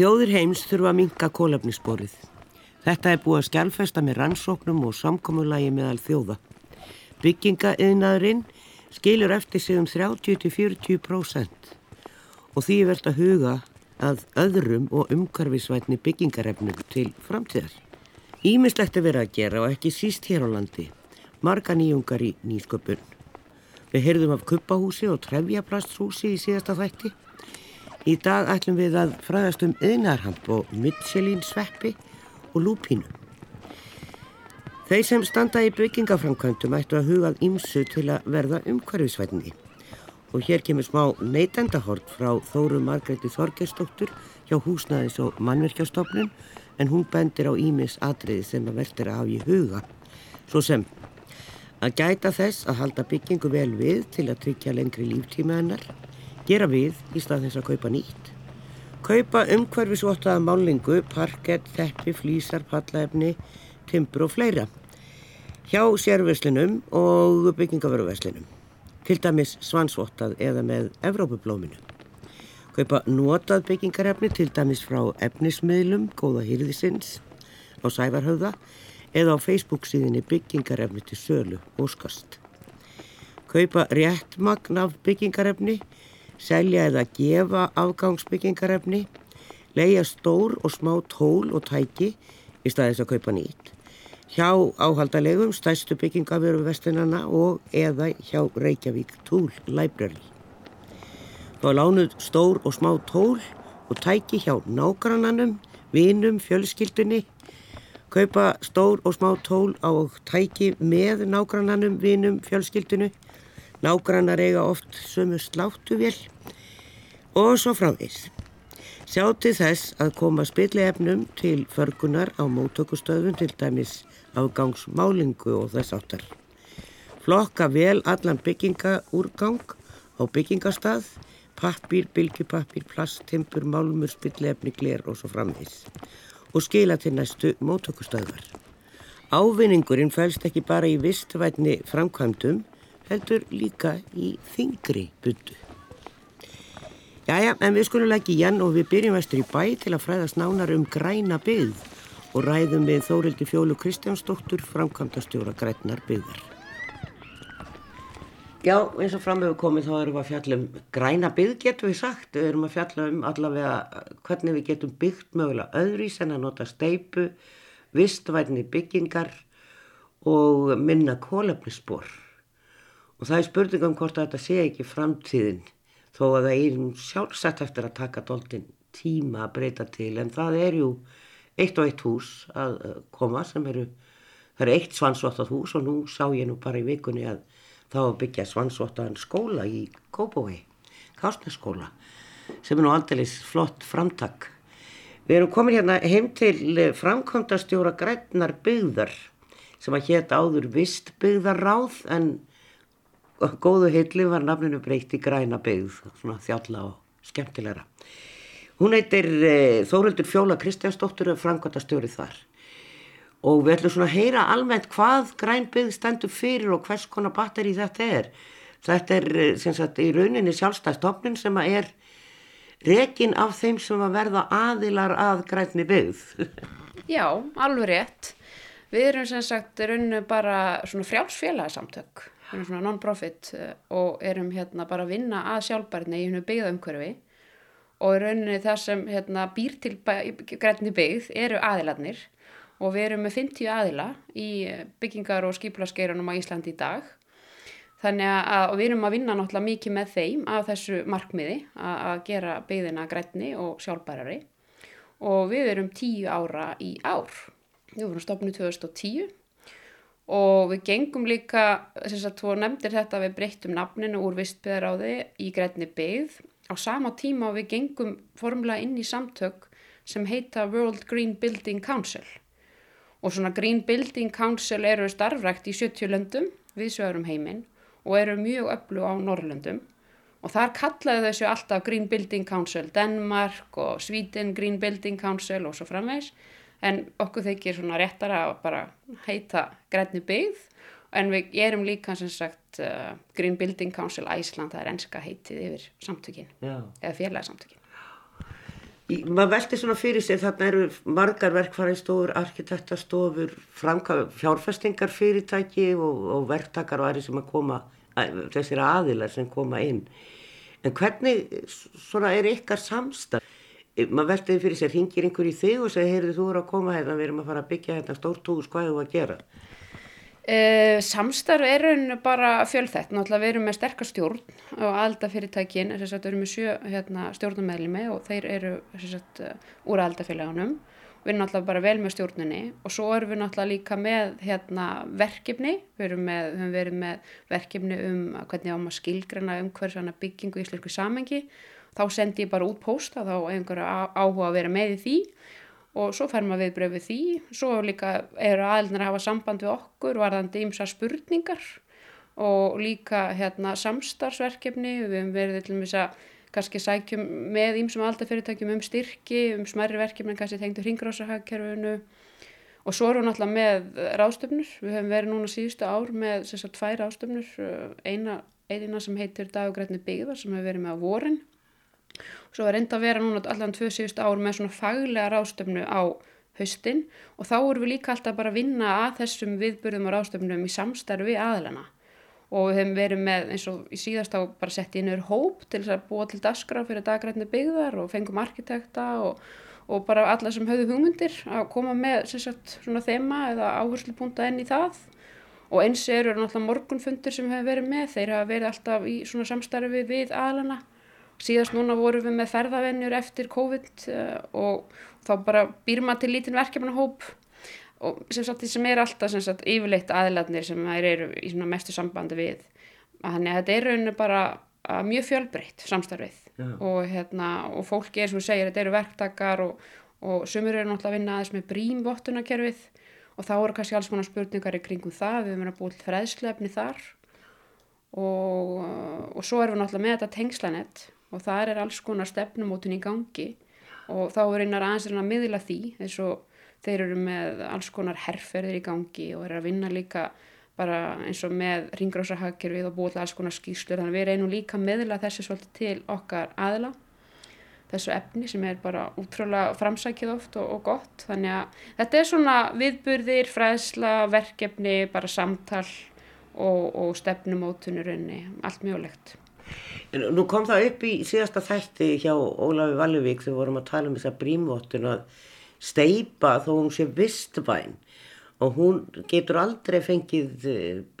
Þjóðir heims þurfa að minka kólefnisborið. Þetta er búið að skjálfesta með rannsóknum og samkomulagi meðal þjóða. Byggingaðinaðurinn skilur eftir sig um 30-40% og því er verðt að huga að öðrum og umkarfisvætni byggingarefnum til framtíðar. Ímislegt er verið að gera og ekki síst hér á landi. Marga nýjungar í nýsköpun. Við heyrðum af kuppahúsi og trefjaplastshúsi í síðasta þætti. Í dag ætlum við að fræðast um yðnarhamp og Michelin sveppi og lúpínu. Þeir sem standa í byggingaframkvæmdum ættu að hugað ímsu til að verða umhverfisvætni. Og hér kemur smá neytendahort frá Þóru Margreði Þorgestóttur hjá húsnaðis og mannverkjastofnun en hún bendir á ímis atriði sem að verður að hafa í huga. Svo sem að gæta þess að halda byggingu vel við til að tryggja lengri líftíma hennar gera við í stað þess að kaupa nýtt. Kaupa umhverfisvottaða málingu, parkett, þeppi, flýsar, pallaefni, timbur og fleira. Hjá sérverslinum og byggingavöruverslinum. Til dæmis svansvottað eða með Evrópublóminu. Kaupa notað byggingarefni til dæmis frá efnismiðlum, góða hýrðisins, á Sævarhauða eða á Facebook síðinni byggingarefni til sölu, óskast. Kaupa réttmagn af byggingarefni selja eða gefa afgangsbyggingarefni, leia stór og smá tól og tæki í staðis að kaupa nýtt, hjá áhaldalegum stæstu byggingafjöru vestunana og eða hjá Reykjavík Tool Library. Þá lánuð stór og smá tól og tæki hjá nágrannanum, vinum, fjölskyldunni, kaupa stór og smá tól á tæki með nágrannanum, vinum, fjölskyldunni, Nágrannar eiga oft sömu sláttuvél og svo fráðis. Sjáttu þess að koma spilliefnum til förgunar á móttökustöðun til dæmis afgangsmálingu og þess áttar. Flokka vel allan byggingaúrgang á byggingastað, pappir, bylgipappir, plast, timpur, málmur, spilliefni, gler og svo framvis og skila til næstu móttökustöðvar. Ávinningurinn fælst ekki bara í vistvætni framkvæmdum heldur líka í þingri bundu. Jæja, en við skulum ekki Jan og við byrjum vestur í bæ til að fræðast nánar um græna byggð og ræðum við Þórildi Fjólu Kristjánsdóttur framkvæmdastjóra grænar byggðar. Já, eins og fram hefur komið þá erum við að fjalla um græna byggð getum við sagt. Við erum að fjalla um allavega hvernig við getum byggt mögulega öðrís en að nota steipu, vistvætni byggingar og minna kólefnisspor. Og það er spurningum hvort að þetta sé ekki framtíðin þó að það er sjálfsagt eftir að taka doldin tíma að breyta til en það er ju eitt og eitt hús að koma sem eru, það er eitt svansvottat hús og nú sá ég nú bara í vikunni að þá byggja svansvottaðan skóla í Kópói, Kásneskóla sem er nú aldrei flott framtak. Við erum komin hérna heim til framkvæmdastjóra grætnar byggðar sem að hétta áður vist byggðarráð en góðu hilli var nafninu breykt í græna byggð, svona þjálla og skemmtilegra. Hún heitir e, Þórildur Fjóla Kristjánsdóttur og framkvæmta stjórið þar. Og við ætlum svona að heyra almennt hvað grænbyggð stendur fyrir og hvers konar batteri þetta er. Þetta er eh, sem sagt í rauninni sjálfstæðstofnun sem að er rekin af þeim sem að verða aðilar að grænni byggð. Já, alveg rétt. Við erum sem sagt rauninu bara svona frjálsfélagsamtök við erum svona non-profit eh, og erum hérna bara að vinna að sjálfbærni í hennu byggðaumkörfi og í rauninni það sem hérna, býr til grænni byggð eru aðiladnir og við erum með 50 aðila í byggingar og skiplaskeirunum á Íslandi í dag. Þannig að við erum að vinna náttúrulega mikið með þeim af þessu markmiði að, gera byggðina grænni og sjálfbærari. Og við erum 10 ára í ár. Við vorum stofnu 2010 og við gengum líka, þess að þú nefndir þetta við breyttum nafninu úr vistbyðaráði í grænni byggð. Á sama tíma við gengum formulega inn í samtök sem heita World Green Building Council. Og svona Green Building Council eru starfrækt í 70 löndum við sögurum heiminn og eru mjög öllu á Norrlöndum og þar kallaðu þessu alltaf Green Building Council Denmark og Sweden Green Building Council og svo framvegs en okkur þykir svona réttara að bara heita grænni byggð en við erum líka sem sagt uh, Green Building Council Æsland það er enska heitið yfir samtökin Já. eða félagsamtökin Í- Maður velti svona fyrir sér, þarna eru margar verkfæriðstofur, arkitektastofur, fjárfestingar fyrirtæki og, og verktakar og aðri sem að koma, þessir aðilar sem koma inn. En hvernig svona er ykkar samstað? Maður velti fyrir sér, hingir einhver í þig og segir, heyrðu þú eru að koma hérna, við erum að fara að byggja hérna stórt hús, hvað er þú að gera? Uh, samstarf er rauninu bara fjölþætt, náttúrulega við erum með sterkar stjórn og aldafyrirtækin, þess að við erum með sjö hérna, stjórnumæðlimi og þeir eru sagt, úr aldafélagunum við erum náttúrulega bara vel með stjórnunni og svo erum við náttúrulega líka með hérna, verkefni, við erum með, við verið með verkefni um hvernig áma skilgrana um hversu byggingu í íslensku samengi, þá sendi ég bara út pósta þá einhverju á- áhuga að vera með í því og svo fær maður viðbröð við því. Svo líka eru aðlunar að hafa samband við okkur varðandi ymsa spurningar og líka hérna samstarfsverkefni. Við höfum verið til þess að kannski sækjum með ymsum aldarfyrirtækjum um styrki, um smærri verkefni kannski tengdu hringrásahagkerfinu og svo erum við náttúrulega með ráðstöfnur við höfum verið núna síðustu ár með þess að tvær ráðstöfnur eina, eina sem heitir dagugrætni byggðar sem hefur verið með á vorin Svo var reynda að vera núna allan tvö síðustu ár með svona faglega ráðstöfnu á haustin og þá erum við líka alltaf bara að vinna að þessum viðbörðum og ráðstöfnum í samstarfi aðlana. Og við hefum verið með eins og í síðast á bara sett í einhver hóp til þess að búa til daskra fyrir dagrætni byggðar og fengum arkitekta og, og bara alla sem höfðu hugmyndir að koma með sagt, svona þema eða áherslupunta enn í það. Og eins eru náttúrulega morgunfundir sem hefur verið með, þeir hafa verið alltaf í svona samstarfi við aðlana síðast núna vorum við með ferðavennjur eftir COVID uh, og þá bara býr maður til lítinn verkefnahóp og sem sagt því sem er alltaf sem sagt yfirleitt aðlarnir sem þær eru í svona mestu sambandi við. Þannig að þetta er rauninu bara uh, mjög fjölbreytt samstarfið. Já. og, hérna, og fólki er sem þú segir þetta eru verktakar og, og sumur eru náttúrulega að vinna aðeins með brímvottunarkerfið og þá eru kannski alls konar spurningar í kringum það, við erum að búið til fræðslefni þar. Og, og svo erum við náttúrulega með þetta tengslanett og þar er alls konar stefnumótun í gangi. Og þá er einar aðeins að miðla því eins og þeir eru með alls konar herrferðir í gangi og eru að vinna líka bara eins og með ringrásahagkerfið og búið alls konar skýslur þannig að við reynum líka miðla þessu svolítið til okkar aðla þessu efni sem er bara útrúlega framsækið oft og, og gott. Þannig að þetta er svona viðburðir, fræðsla, verkefni, bara samtal og, og stefnumótunurunni, allt mjögulegt. En nú kom það upp í síðasta þætti hjá Ólafi Valluvík þegar vorum að tala um þessa brímvottun að steipa þó hún sé vistvæn. Og hún getur aldrei fengið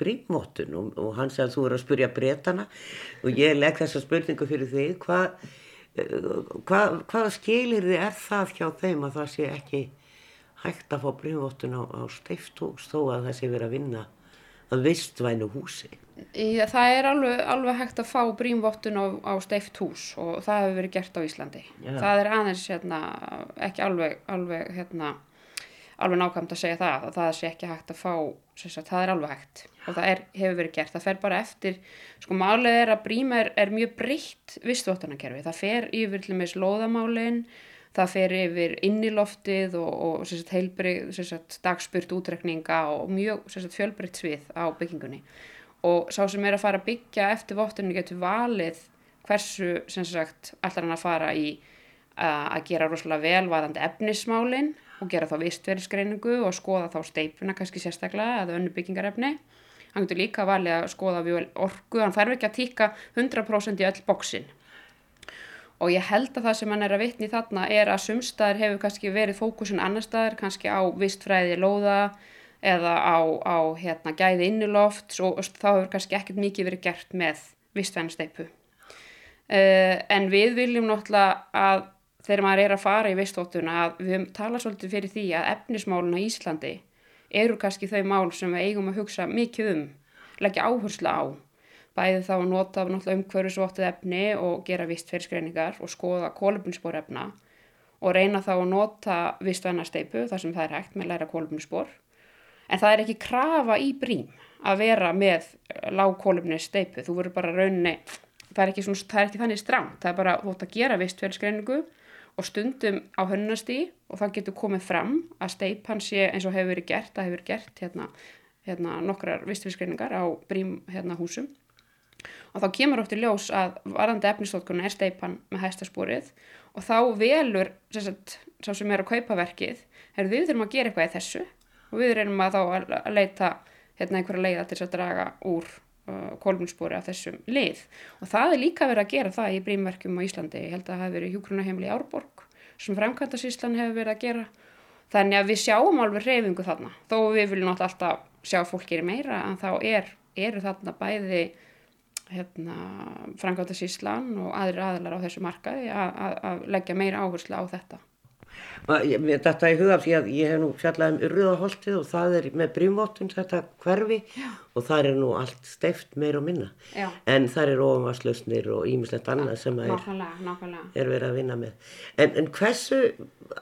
brímvottun. Og, og hann sagði að þú eru að spurja breytana og ég legg þessa spurningu fyrir þig. Hvað hva, hvaða skilir þið er það hjá þeim að það sé ekki hægt að fá brímvottun á, á steiftús þó að það sé verið að vinna að vistvænu húsi Í, það er alveg, alveg hægt að fá brímvottun á, á steift hús og það hefur verið gert á Íslandi. Já. Það er aðeins hérna, ekki alveg, alveg, hérna, alveg nákvæmt að segja það að það sé ekki hægt að fá, sagt, það er alveg hægt og það er, hefur verið gert. Það fer bara eftir, sko málið er að brím er, er mjög breytt vistvottunarkerfi. Það fer yfir til með slóðamálinn, það fer yfir inniloftið og, og sagt, heilbrið, sagt, dagspurt útrekninga og mjög fjölbreytt svið á byggingunni og sá sem er að fara að byggja eftir vottunni getur valið hversu sem sagt ætlar hann að fara í að gera rosalega velvaðandi efnismálin og gera þá vistverðisgreiningu og skoða þá steipuna kannski sérstaklega eða önnu byggingarefni. Hann getur líka valið að skoða við orku, hann þarf ekki að tíka 100% í öll bóksin og ég held að það sem hann er að vitni þarna er að sumstaðar hefur kannski verið fókusun annar staðar, kannski á vistfræði lóða eða á, á hérna, gæði inniloft og, þá hefur kannski ekkert mikið verið gert með vistfænsteipu. Uh, en við viljum náttúrulega að þegar maður er að fara í vistóttuna að við höfum talað svolítið fyrir því að efnismáluna í Íslandi eru kannski þau mál sem við eigum að hugsa mikið um, leggja áherslu á. Bæði þá að nota náttúrulega umhverfisvottið efni og gera vistferðskreiningar og skoða kólubinsspor efna og reyna þá að nota vistvænasteipu þar sem það er hægt með læra kólubinsspor En það er ekki krafa í brím að vera með lágkólumni steipu. Þú verður bara rauninni, það er ekki, svona, það er ekki þannig stramt. Það er bara þótt að gera vistfélskreiningu og stundum á hönnastí og það getur komið fram að steipan sé eins og hefur verið gert. Það hefur verið gert hérna, hérna, nokkrar vistfélskreiningar á brím hérna, húsum. og þá kemur oft í ljós að varandi efnistótkuna er steipan með hæstasporið og þá velur sagt, sá sem er að kaupa verkið er við þurfum að gera eitthvað í þessu og við erum að þá að leita hérna einhverja leiða til að draga úr uh, kólumspori af þessum lið. Og það er líka verið að gera það í brímverkjum á Íslandi, ég held að það hefur verið hjúgrunahemli í Árborg sem framkvæmtasíslan hefur verið að gera. Þannig að við sjáum alveg reyfingu þarna. Þó við viljum alltaf sjá fólkir meira en þá er, eru þarna bæði hérna, framkvæmtasíslan og aðri aðlar á þessu markaði að leggja meira áherslu á þetta Þetta er hugaf því að ég hef nú fjallað um Urðaholtið og það er með brímvottun þetta hverfi Já. og það er nú allt steift meir og minna Já. en það er ofanvarslausnir og ímislegt annað sem er, nákvæmlega, nákvæmlega. er verið að vinna með. En, en hversu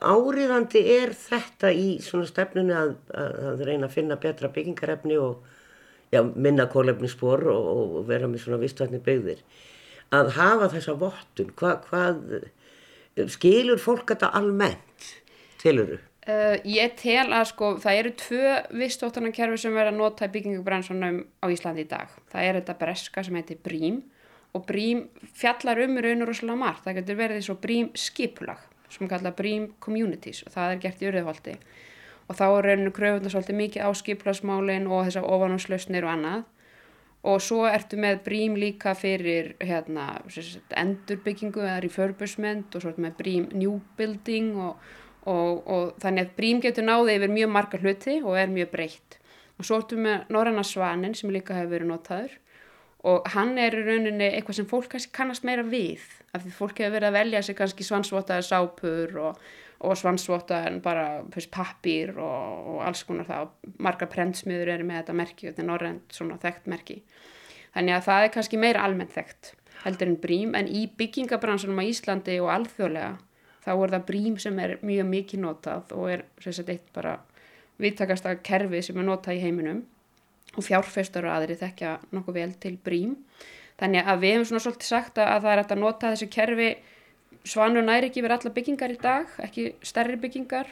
áriðandi er þetta í svona stefnunni að, að, að reyna að finna betra byggingarefni og já, minna kólefnisspor og, og vera með svona vistvætni byggðir að hafa þessa vottun, Hva, hvað skilur fólk þetta almennt tiluru? Uh, ég tel að sko það eru tvö vistóttunarkerfi sem verða að nota í byggingubransunum á Íslandi í dag. Það er þetta breska sem heitir BRÍM og BRÍM fjallar um raunur og svolítið margt. Það getur verið eins og BRÍM skipulag sem kalla BRÍM Communities og það er gert í urðuholti. Og þá er rauninu kröfundar svolítið mikið á skipulagsmálinn og þessar ofanúslausnir og annað og svo ertu með brím líka fyrir hérna, endurbyggingu eða refurbishment og svo ertu með brím new building og, og, og þannig að brím getur náði yfir mjög marga hluti og er mjög breytt. Og svo ertu með Norranna Svanin sem líka hefur verið notaður. Og hann er í rauninni eitthvað sem fólk kannast meira við af því fólk hefur verið að velja sig kannski svansvotaði sápur og og svansvota en bara pappir og, og alls konar það. Og margar prentsmiður eru með þetta merki þetta er norrend svona þekkt merki. Þannig að það er kannski meira almennt þekkt heldur en brím. En í byggingabransunum á Íslandi og alþjóðlega þá er það brím sem er mjög mikið notað og er sagt, eitt bara vittakasta kerfi sem er notað í heiminum. Og fjárfestur og aðri þekkja nokkuð vel til brím. Þannig að við hefum svona svolítið sagt að það er að nota þessu kerfi Svanur næri ekki verið alla byggingar í dag, ekki stærri byggingar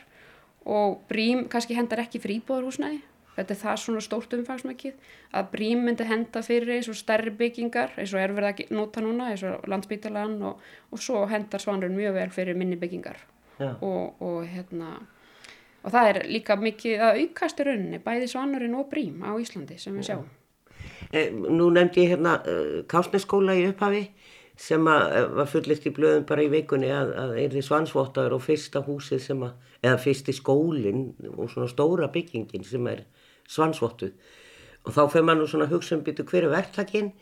og Brím kannski hendar ekki fyrir íbúðarhúsnæði. Þetta er það svona stórt umfangsmækið að Brím myndi henda fyrir eins og stærri byggingar eins og er verið að nota núna eins og landsbytalan og, og svo hendar Svanurinn mjög vel fyrir minni byggingar og, og, hérna, og það er líka mikið að aukast í rauninni bæði Svanurinn og Brím á Íslandi sem við sjáum. Eh, nú nefndi ég hérna uh, Kásneskóla í upphafi sem að eh, var fullist í blöðum bara í vikunni að það er því svansvottaður og fyrsta húsið sem að, eða fyrsti skólinn og svona stóra byggingin sem er svansvottuð og þá fyrir mann svona hugsa um byttu hverju verktakinn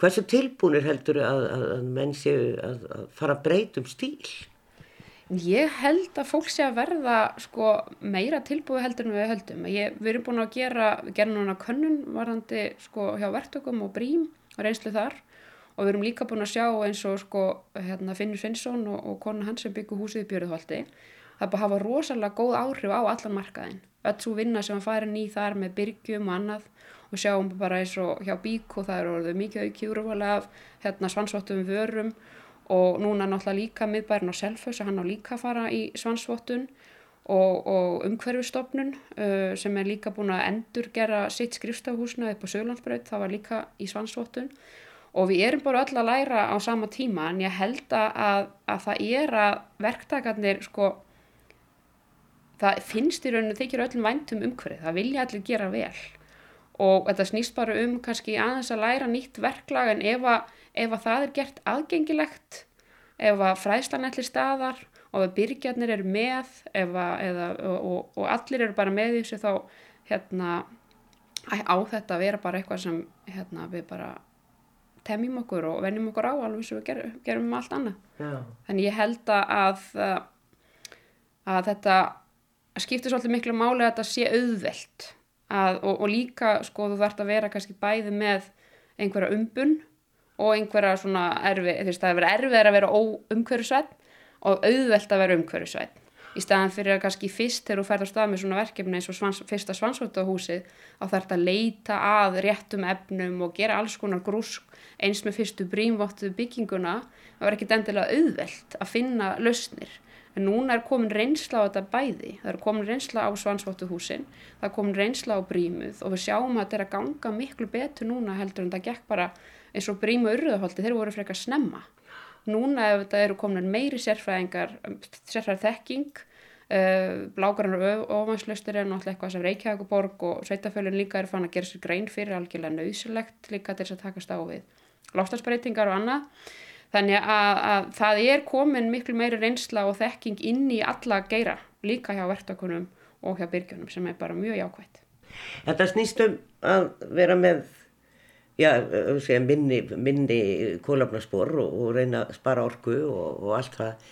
hversu tilbúinir heldur að, að, að menn séu að fara að breytum stíl? Ég held að fólk sé að verða sko, meira tilbúið heldur en við höldum. Ég, við erum búin að gera, gera núna könnun varðandi sko, hjá verktökum og brím og reynslu þar og við erum líka búin að sjá eins og sko, hérna, Finnur Finnsson og, og kona hans sem byggur húsið í Björðholti það er bara að hafa rosalega góð áhrif á allan markaðin öll svo vinna sem að fara ný þar með byrgjum og annað og sjáum bara eins og hjá Bík og það eru orðið mikið aukjúruvalega af hérna, svansvottum vörum og núna náttúrulega líka miðbærin á Selfos að hann á líka fara í svansvottun og, og umhverfistofnun uh, sem er líka búin að endur gera sitt skrifstafhúsna upp á Söglandsbröð það var líka í svansvottun og við erum bara öll að læra á sama tíma en ég held að, að það er að verktakarnir sko það finnst í rauninu þykir öllum væntum umhverfið, það vilja allir gera vel. Og þetta snýst bara um kannski aðeins að læra nýtt verklag en ef að, ef að það er gert aðgengilegt ef að fræðslan allir staðar og ef byrgjarnir eru með að, eða, og, og allir eru bara með þessu þá hérna, á þetta að vera bara eitthvað sem hérna, við bara temjum okkur og venjum okkur á alveg sem við gerum, gerum allt annað. Já. Þannig ég held að, að þetta skiptir svolítið miklu máli að þetta sé auðvelt að, og, og líka sko þú þarfst að vera kannski bæði með einhverja umbun og einhverja svona erfi, þú veist það er verið erfið að vera óumhverjusvætt og auðvelt að vera umhverjusvætt í staðan fyrir að kannski fyrst þegar þú ferðast að með svona verkefni eins og svans, fyrsta svansvöldahúsið þá þarf þetta að leita að réttum efnum og gera alls konar grúsk eins með fyrstu brímvottu bygginguna. Það var ekkit endilega auðvelt að finna lausnir. En núna er komin reynsla á þetta bæði. Það er komin reynsla á svansvottuhúsin það er komin reynsla á brímuð og við sjáum að þetta er að ganga miklu betur núna heldur en það gekk bara eins og Brím og Urðaholti, þeir voru frekar snemma. Núna ef þetta eru komin meiri sérfræðingar, sérfræðar þekking, uh, blágrannar ofanslaustur er náttúrulega eitthvað sem Reykjavíkuborg og Sveitafjölun líka er fann að gera sér grein fyrir algjörlega nöðsilegt líka til þess að takast á við lástarsbreytingar og annað. Þannig að, að það er komin miklu meiri reynsla og þekking inn í alla geira, líka hjá verktakunum og hjá byrgjunum sem er bara mjög jákvægt. Þetta snýst um að vera með já, segja, minni, minni kólafnaspor og, og reyna að spara orku og, og allt það.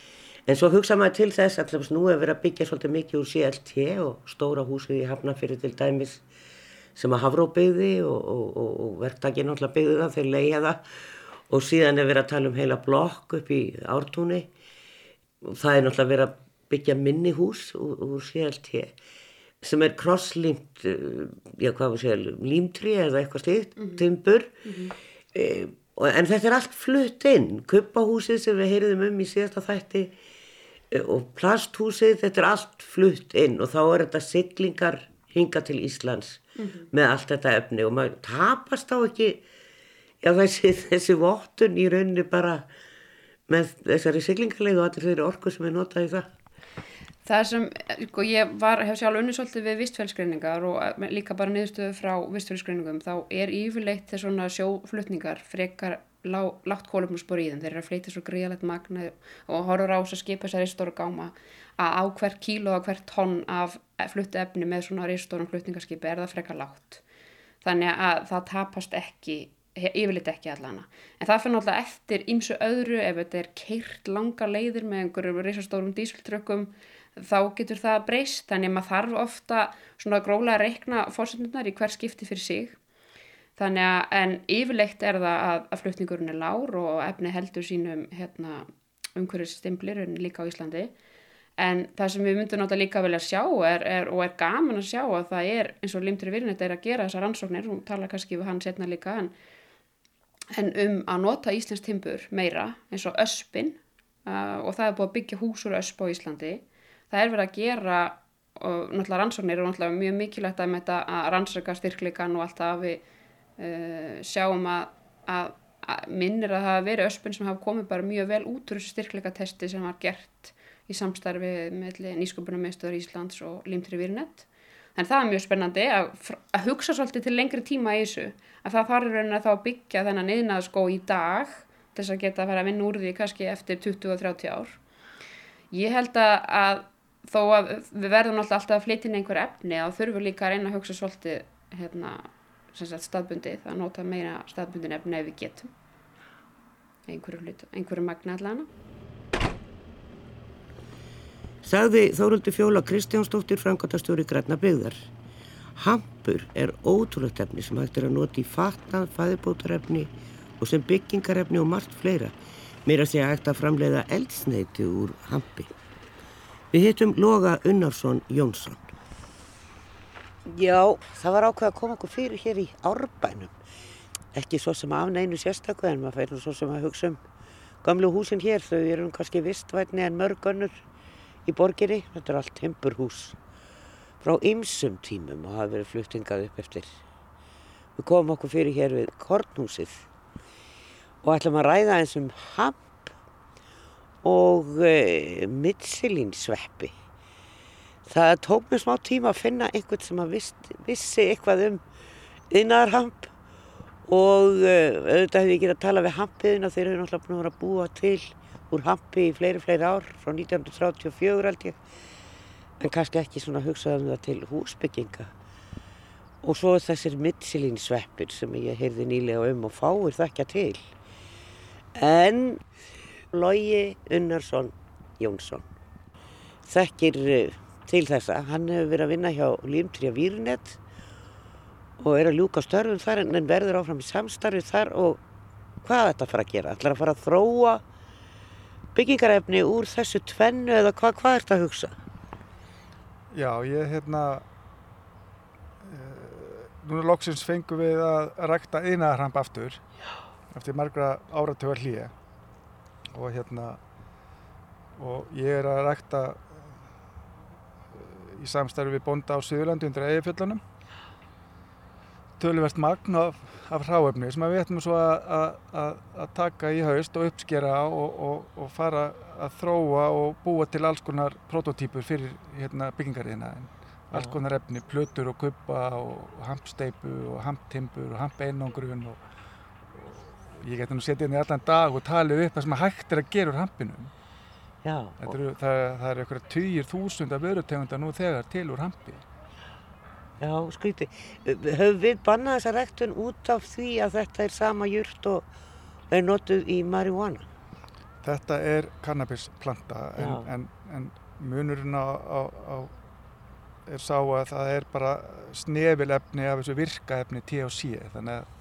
En svo hugsa maður til þess að nú er verið að byggja svolítið mikið úr CLT og stóra húsið í Hafnarfyrir til dæmis sem að Hafró byggði og, og verktakinn náttúrulega byggði það þegar leiða það. Og síðan er verið að tala um heila blokk upp í ártúni. Það er náttúrulega verið að byggja minni hús úr, úr CLT sem er krosslímt, eh, límtri eða eitthvað stíkt, mm -hmm. timbur, mm -hmm. e, en þetta er allt flutt inn, kuppahúsið sem við heyriðum um í síðasta þætti e, og plasthúsið, þetta er allt flutt inn og þá er þetta siglingar hinga til Íslands mm -hmm. með allt þetta efni og maður tapast á ekki, já þessi, þessi vottun í rauninni bara með þessari siglingarleið og allir þeirri orku sem er notað í það. Það sem, sko, ég var, hef sjálf unnið svolítið við vistfælskreiningar og eh, líka bara niðurstöðu frá vistfælskreiningum, þá er yfirleitt þess svona sjóflutningar frekar lá, látt kólumnusbor í þeim, þeir eru að fleita svo gríðalegt magna og horfur á þess að skipa þessar reystóru gáma að á hvert kíló og hvert tonn af fluttu efni með svona reystórum flutningarskipi er það frekar látt. Þannig að það tapast ekki, yfirleitt ekki allana. En það fyrir náttúrulega eftir ímsu öðru ef þetta er keirt langa leiðir með einhverjum reysastórum dísiltrökkum þá getur það breyst þannig að maður þarf ofta svona gróla að reikna fórsöndunar í hver skipti fyrir sig. Þannig að en yfirleitt er það að, að flutningurinn er lár og efni heldur sínum hérna, umhverjus stimplir líka á Íslandi. En það sem við myndum náttúrulega líka velja að sjá er, er, og er gaman að sjá að það er eins og Limtur Virnett er að gera þessar ansóknir hún tala kannski við hann setna líka en, en um að nota Íslands timpur meira eins og öspin uh, og það er búið að byggja hús úr ösp á Íslandi það er verið að gera og náttúrulega rannsóknir og náttúrulega mjög mikilvægt að, að rannsaka styrkleikan og allt það við uh, sjáum að, að, að minnir að það hafa verið öspun sem hafa komið bara mjög vel út úr þessu styrkleikatesti sem var gert í samstarfi með nýsköpunarmiðstöður Íslands og Limtri Virnet en það er mjög spennandi að hugsa svolítið til lengri tíma í þessu að það þarf raunin að þá byggja þennan einaðskó í dag þess að geta að fara að vinna úr því kannski eftir 20-30 ár. Ég held að þó að við verðum alltaf að flytja inn einhver efni þá þurfum við líka að reyna að hugsa svolítið hérna, staðbundið að nota meira staðbundin efni ef við getum. Einhverju, einhverju magna allana Sagði Þóruldur Fjóla Kristjánsdóttir framkvæmtastjóri Græna byggðar. Hampur er ótrúlegt efni sem hægt er að nota í fatnað, fæðibótarefni og sem byggingarefni og margt fleira. Mér að segja hægt að framleiða eldsneiti úr hampi Við hittum Loga Unnarsson Jónsson. Já, það var ákveð að koma okkur fyrir hér í árbænum. Ekki svo sem af neinu sérstaklega en maður fæður svo sem að hugsa um gamlu húsin hér. Þau eru kannski vistvætni en mörg önnur í borginni. Þetta er allt tempurhús frá ymsum tímum og hafa verið fluttingað upp eftir. Við komum okkur fyrir hér við Kornhúsið og ætlum að ræða eins um ham og e, mittsilinsveppi. Það tók mér smá tíma að finna einhvern sem að viss, vissi eitthvað um yðnaðarhamp og e, auðvitað hefði ég getið að tala við hampiðin og þeir eru náttúrulega búin að vera að búa til úr hampi í fleiri, fleiri ár frá 1934 held ég. En kannski ekki svona hugsaðum það til húsbygginga. Og svo þessir mittsilinsveppir sem ég heyrði nýlega um og fáir þakka til. En Lógi Unnarsson Jónsson þekkir eh, til þessa. Hann hefur verið að vinna hjá Límtrija Výrnett og er að ljúka störfum þar en verður áfram í samstarfi þar og hvað þetta að fara að gera? Það er að fara að þróa byggingarefni úr þessu tvennu eða hvað, hvað er þetta að hugsa? Já, ég hérna e, núna loksins fengum við að rækta einaðarhamp aftur Já. eftir margra áratögar hlýja og hérna og ég er að rækta eh, í samstarfi við bonda á Suðurlandi undir Eifjöldunum töluvert magn af, af hráefni sem við ætlum svo að, að, að, að taka í haust og uppskera og, og, og fara að þróa og búa til alls konar prototýpur fyrir hérna, byggingariðina alls konar efni, plötur og kuppa og hampsteipu og hamptimbur og hampeinangrun og ég geti nú setið inn í allan dag og talið upp það sem hægt er að gera úr hampinum Já, eru, það, það eru eitthvað týjir þúsunda vörutegunda nú þegar til úr hampi já, skríti. Höfum við bannað þessa ræktun út af því að þetta er sama jurt og er notuð í marihuana? Þetta er kannabisplanta en, en, en munurinn á, á, á er sá að það er bara snefilefni af þessu virkaefni THC þannig að,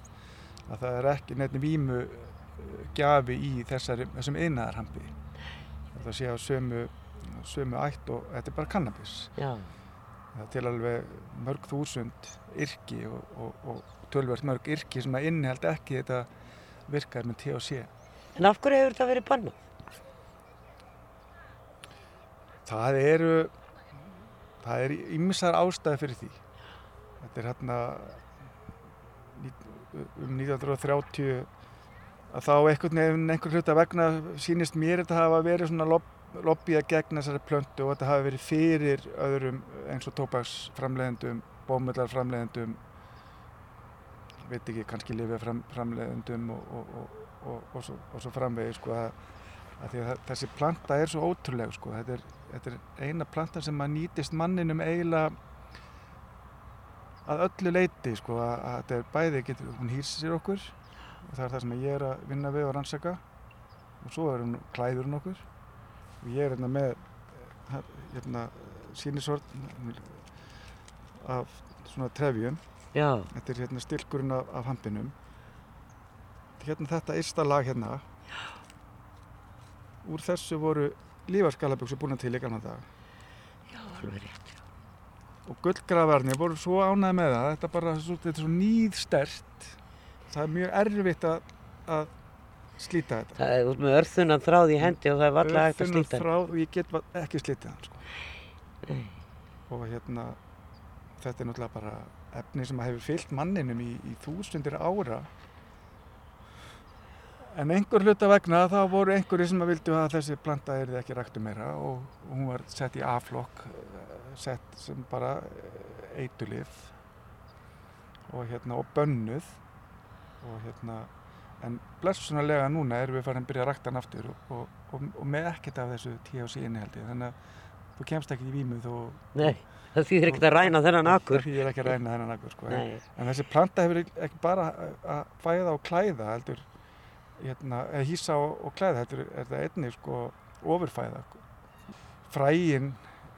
að það er ekki neitt vímu uh, gjafi í þessari, þessum einnaðarhampi það sé á sömu, sömu ætt og þetta er bara kannabis. Já, það er til alveg mörg þúsund yrki og, og, og tölvert mörg yrki sem að innihald ekki þetta virkaefni THC en af hverju hefur þetta verið bannað? Það eru það er ymsar ástæði fyrir því. Þetta er hérna um 1930 að þá einhvern veginn einhver hluta vegna sýnist mér þetta hafa verið svona lob, lobbyað gegn þessari plöntu og þetta hafi verið fyrir öðrum eins og tópaksframleiðendum bómullarframleiðendum veit ekki, kannski lifið fram, framleiðendum og, og, og, og, svo, svo framvegi sko að, að að þessi planta er svo ótrúleg sko, þetta er, þetta er eina planta sem að nýtist manninum eiginlega að öllu leiti sko að, að þetta er bæði getur, hún hýrsir sér okkur og það er það sem ég er að vinna við og rannsaka og svo er hún klæður hún okkur og ég er hérna með eh, hérna sínisort af svona trefjum Já, Þetta er hérna stilkurinn af, af hampinum. Hérna þetta ysta lag hérna. Úr þessu voru lífarskalabjöksu búin til í gamla dag. já, alveg rétt. Og gullgrafarnir voru svo ánægð með það. Þetta, bara, þetta er svo nýðstert. Það er mjög erfitt að, að slíta þetta. Það er út með örþunan þráð í hendi og það er valla hægt að slíta. þráð og ég get ekki slítið hann. Sko. Og hérna, þetta er náttúrulega bara efni sem hefur fyllt manninum í, í þúsundir ára. En einhver hluta vegna þá voru einhverju sem að vildu að þessi planta erði ekki ræktu meira og, og hún var sett í A-flokk, eh, sett sem bara eitulif og hérna og bönnuð og hérna en blessunarlega núna erum við farin að byrja að rækta hann aftur og, og, og, og með ekkert af þessu THC innihaldi þannig að þú kemst ekki í vímu þó Nei, það þýðir ekkert að ræna þennan akkur. ég er ekki að ræna þennan akkur sko. Nei, en þessi planta hefur ekki bara að fæða og klæða heldur hérna, hýsa og, og klæða heldur er það einnig sko ofurfæða fræin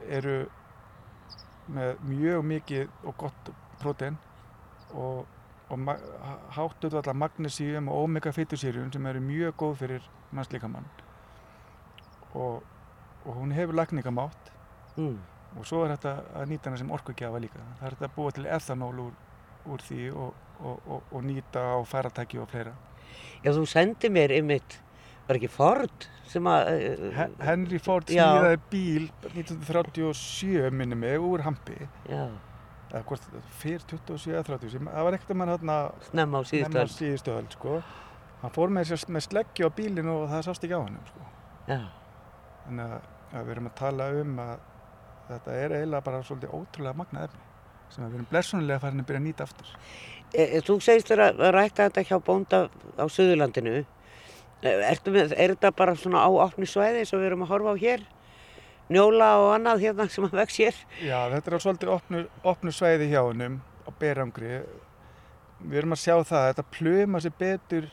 eru með mjög mikið og gott prótein og, og ma- hátt auðvitað magnesíum og omega fytusýrjum sem eru mjög góð fyrir mannslíkamann og, og hún hefur lagningamátt mm. og svo er þetta að nýta hana sem orkugjafa líka. Það er þetta að búa til ethanól úr, úr því og, og, og, og nýta á færatæki og fleira. Já, þú sendi mér einmitt, var ekki Ford sem að... He Henry Ford smíðaði bíl 1937 minni mig úr Hampi, Já, eða hvort fyrir 27 eða 30, sem, það var ekkert að mann hérna snemma á síðustu öll. síðustu öll, sko. Hann fór með, með sleggju á bílinu og það sást ekki á hann, sko. Já, Þannig að, við erum að tala um að þetta er eiginlega bara svolítið ótrúlega magnað efni sem við erum blessunlega farin að byrja að nýta aftur. E, e, þú segist þér að rækta þetta hjá bónda á Suðurlandinu. E, ertu með, er þetta bara svona á opni svæði eins og við erum að horfa á hér? Njóla og annað hérna sem að vex hér? Já, þetta er á svolítið opnu, opnu svæði hjá hennum á berangri. Við erum að sjá það að þetta pluma sér betur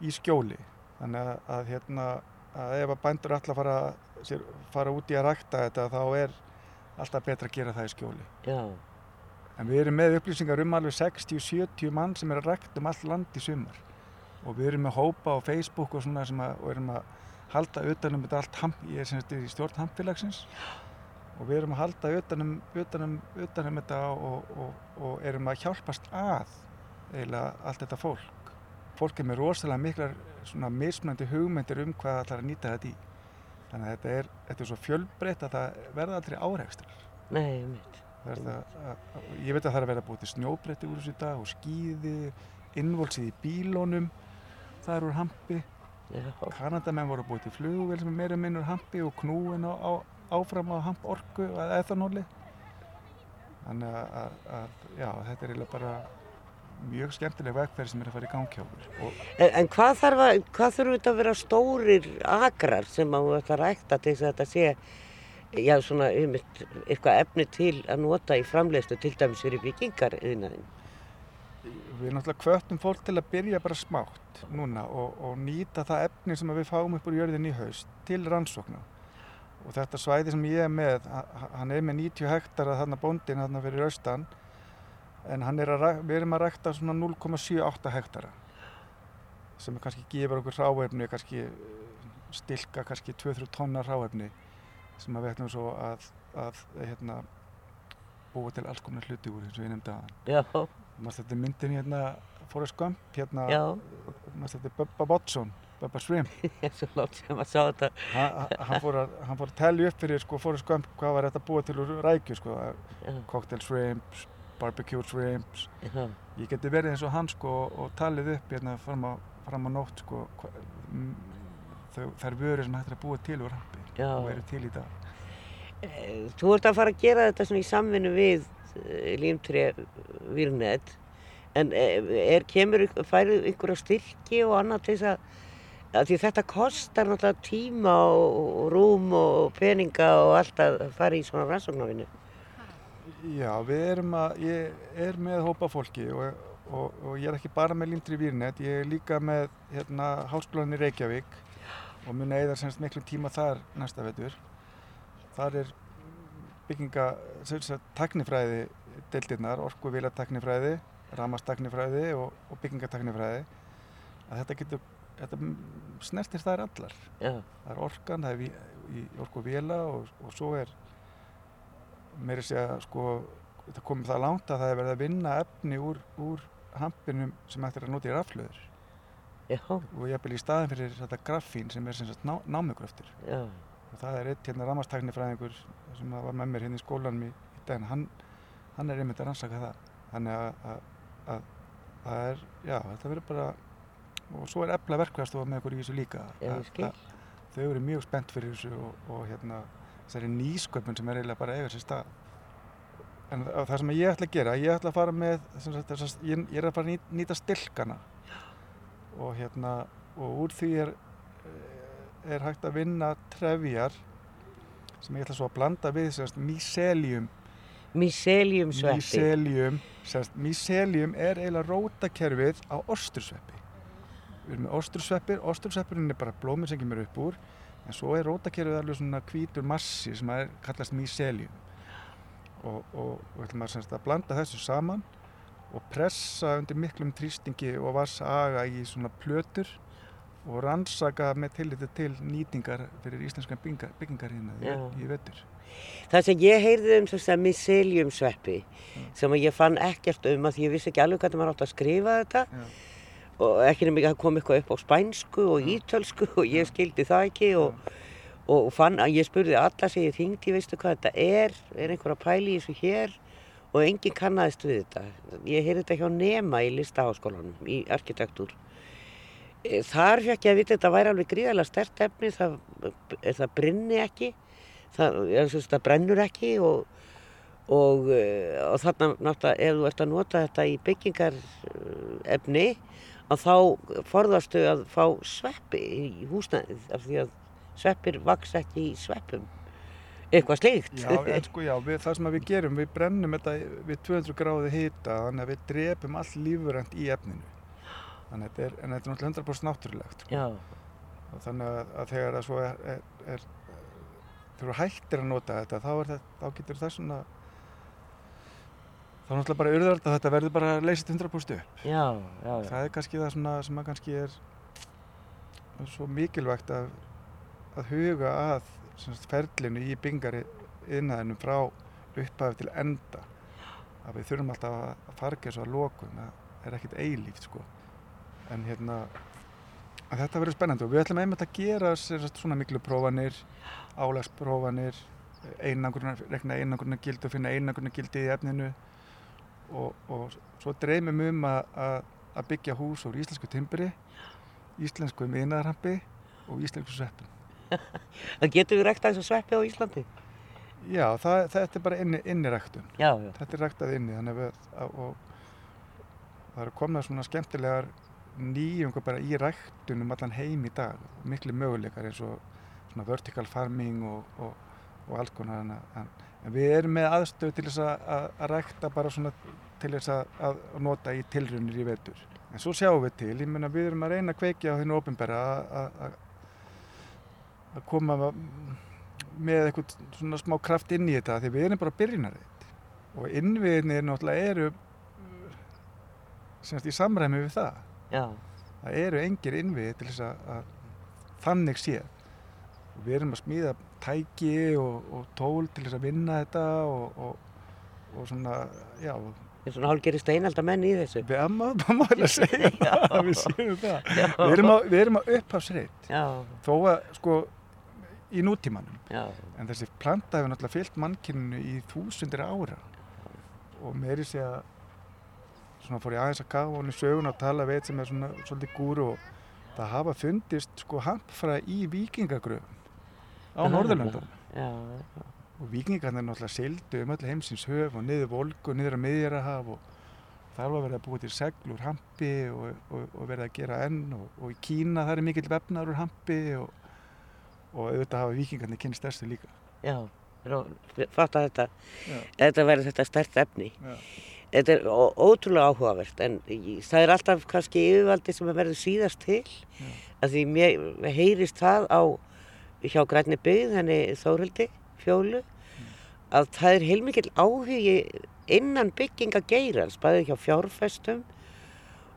í skjóli. Þannig að, að, hérna, að ef að bændur að fara, fara út í að rækta þetta þá er alltaf betra að gera það í skjóli. Já, En við erum með upplýsingar um alveg 60-70 mann sem er að rækta um allt land í sumar. Og við erum með hópa á Facebook og svona sem að, og erum að halda utanum þetta allt, hamp, ég er sem sagt í stjórn hampfélagsins og við erum að halda utanum, utanum, utanum þetta og, og, og erum að hjálpast að eiginlega allt þetta fólk. Fólk er með rosalega miklar svona mismunandi hugmyndir um hvað það ætlar að nýta þetta í. Þannig að þetta er, þetta er svo fjölbreytt að það verða aldrei áreikstrar. nei, mitt. Það það, að, að, ég veit að það er að vera búið til snjóbretti úr þessu dag og skýði, innvolsið í bílónum, það er úr hampi. Kanadamenn voru búið til flugvél sem er meira minn úr hampi og knúin á, á, áfram á hamp orku að ethanóli. Þannig að, að, að já, þetta er eiginlega bara mjög skemmtileg vegferð sem er að fara í gang hjá okkur. Og En, en hvað þarf að, þetta að vera stórir akrar sem að þú ætla að rækta til þess að þetta sé, já, svona, einmitt, eitthvað efni til að nota í framleiðslu til dæmis fyrir byggingar yðnaðin? við náttúrulega kvöttum fólk til að byrja bara smátt núna og, og nýta það efni sem við fáum upp úr jörðin í haust til rannsókna. Og þetta svæði sem ég er með, ha- hann er með 90 hektara þarna bóndin þarna fyrir austan, en er við erum að rækta svona 0,78 hektara sem kannski gefur okkur ráefni, kannski eh, stilka kannski 2-3 tonnar ráefni sem að við ætlum svo að, að hérna, búa til alls konar hluti úr eins og ég nefndi að Já, Mást þetta er myndin hérna Forrest Gump, hérna þetta er Bubba Watson, Bubba Shrimp. Ég er svo látt sem að sjá þetta. hann, fór að, að telja upp fyrir sko, Forrest Gump hvað var þetta að búa til úr rækju sko, cocktail shrimps, barbecue shrimps. Já, ég geti verið eins og hann sko, og talið upp hérna fram á, fram á nótt sko, þær vörur sem hægt er að búa til úr hampi og eru til í dag. Eh, Þú ert að fara að gera þetta í samvinnu við límtré Virnet en eh, er, kemur, færðu ykkur að styrki og annað til þess að, því þetta kostar náttúrulega tíma og, rúm og peninga og allt að fara í svona rannsóknarvinnu. Já, við erum að, ég er með hópa fólki og, og, og ég er ekki bara með Lindri Vírnet, ég er líka með hérna Háskólan í Reykjavík og mun eða semst miklu tíma þar næsta vetur. Þar er bygginga, teknifræði deildirnar, orkuvílateknifræði, ramasteknifræði og, og byggingateknifræði. Að þetta getur, þetta snertir þær allar. Já, Það er orkan, það er í, í orkuvíla og, og svo er meiri segja sko þetta komið það langt að það er verið að vinna efni úr, úr hampinum sem ættir að nota í raflöður já, og ég í staðin fyrir þetta graffín sem er sem sagt ná, námugröftur. Og það er eitt hérna ramastaknifræðingur sem var með mér hérna í skólanum í, í daginn. Hann, hann er einmitt að rannsaka það. Þannig að, að, að, að er, já, þetta verður bara og svo er efla verkvæðstofa með okkur í þessu líka. Já, Að- þau eru mjög spennt fyrir þessu og, og hérna þessari nýsköpun sem er eiginlega bara eiga sér stað. En það það sem ég ætla að gera ég ætla að fara með sagt, ég, ég er að fara að nýta stilkana og hérna og úr því er eh, er hægt að vinna trefjar sem ég ætla svo að blanda við sem sagt, mycelium. Mycelium sveppi. mycelium sem sagt, mycelium er eiginlega rótakerfið á ostursveppi. Við erum með ostursveppir ostursveppurinn er bara blómið sem kemur upp úr en svo er rótakerfið alveg svona hvítur massi sem er kallast mycelium. Og, og, og ætlum að, sem sagt, að blanda þessu saman og pressa undir miklum þrýstingi og vassaga í svona plötur og rannsaka með tilliti til nýtingar fyrir íslenskan byggingar, hérna í, í vetur. Það sem ég heyrði um þess að mycelium sveppi sem ég fann ekkert um að ég vissi ekki alveg hvernig maður átt að skrifa þetta Já. og ekki nefnir að kom eitthvað upp á spænsku og Já. ítölsku og ég skildi það ekki og, og fann að ég spurði alla sem ég þingdi, veistu hvað þetta er, er einhver að pæli í þessu hér og enginn kannaðist við þetta. Ég heyrði þetta hjá Nema í listaháskólanum í arkitektúr. E, Þar fekk ég að vita að þetta væri alveg gríðarlega stert efni, það, það brinni ekki, það, sagt, það brennur ekki og, og, og þarna náttúrulega ef þú ert að nota þetta í byggingarefni að þá forðastu að fá sveppi í húsnæðið af því að sveppir vaks ekki í sveppum eitthvað slíkt Já, en sko já, við, það sem við gerum, við brennum þetta við 200 gráði hita, þannig að við drepum allt lífrænt í efninu. Þannig að þetta er, en þetta er náttúrulega 100% náttúrulegt. Sko. Þannig að, að þegar það svo er, er, er þegar þú hættir að nota þetta, þá, þetta, þá getur það svona, þá er náttúrulega bara urðart að þetta verður bara leysið 100% upp. já, já, já. Það er kannski það svona, sem að kannski er svo mikilvægt að, að huga að ferlinu í byggingari innæðinum frá upphafi til enda. Að við þurfum alltaf að farga þessu að lokum það er ekkert eilíft sko. En hérna þetta verður spennandi og við ætlum einmitt að gera svona miklu prófanir álagsprófanir rekna einangurna gildi og finna einangurna gildi í efninu. Og, og svo dreymum um að, byggja hús úr íslensku timbri, íslensku miðnaðarhampi og íslensku sveppum. Það getur við rækta þessu sveppi á Íslandi? Já, það, þetta er bara inni, inniræktun. Já, já. Þetta er ræktað inni þannig að og það eru komna svona skemmtilegar nýjungar bara í ræktunum allan heim í dag. Miklu möguleikar eins og svona vertical farming og, og, og alls konar. En, en við erum með aðstöð til þess að, að, að rækta bara svona til þess að, að nota í tilrunir í vetur. En svo sjáum við til, ég menna við erum að reyna að kveikja á hennu ofinbæra að að koma með eitthvað svona smá kraft inn í þetta því við erum bara byrjunarreit og innviðinir náttúrulega eru semst í samræmi við það. Já, það eru engir innviði til þess að, að þannig sé. Og við erum að smíða tæki og, og tól til þess að vinna þetta og, og, og svona, já. Eins og hálgeri steinalda menn í þessu. við erum að að segja. Það við séum það. Við erum að, við erum að upphafsreit Já, þó að sko í nútímanum. Já, En þessi planta hefur náttúrulega fyllt mannkyninu í þúsundir ára. Og meiri sé að svona fór ég aðeins að kafa honum sögun að tala við eitt sem er svona svolítið gúru og það hafa fundist sko hampfra í vikingagröfum á Norðurlandum og vikingarnir náttúrulega sildu um öll heimsins höf og niður volgu, niður að miðjarahaf og þar var verið að búa til segl úr hampi og, og, og verið að gera enn og, og í Kína það er mikill vefnar úr hampi og, og auðvitað hafa vikingarnir kynst þessu líka. já, fatt að þetta, Já. þetta verður þetta stert efni. Já. Þetta er ótrúlega áhugavert en það er alltaf kannski yfirvaldi sem verður síðast til Já. að því mér heyrist það á hjá grænni byggð, henni Þórhildi, Fjólu að það er heilmikill áhugi innan bygginga geirans, bæði hjá fjárfestum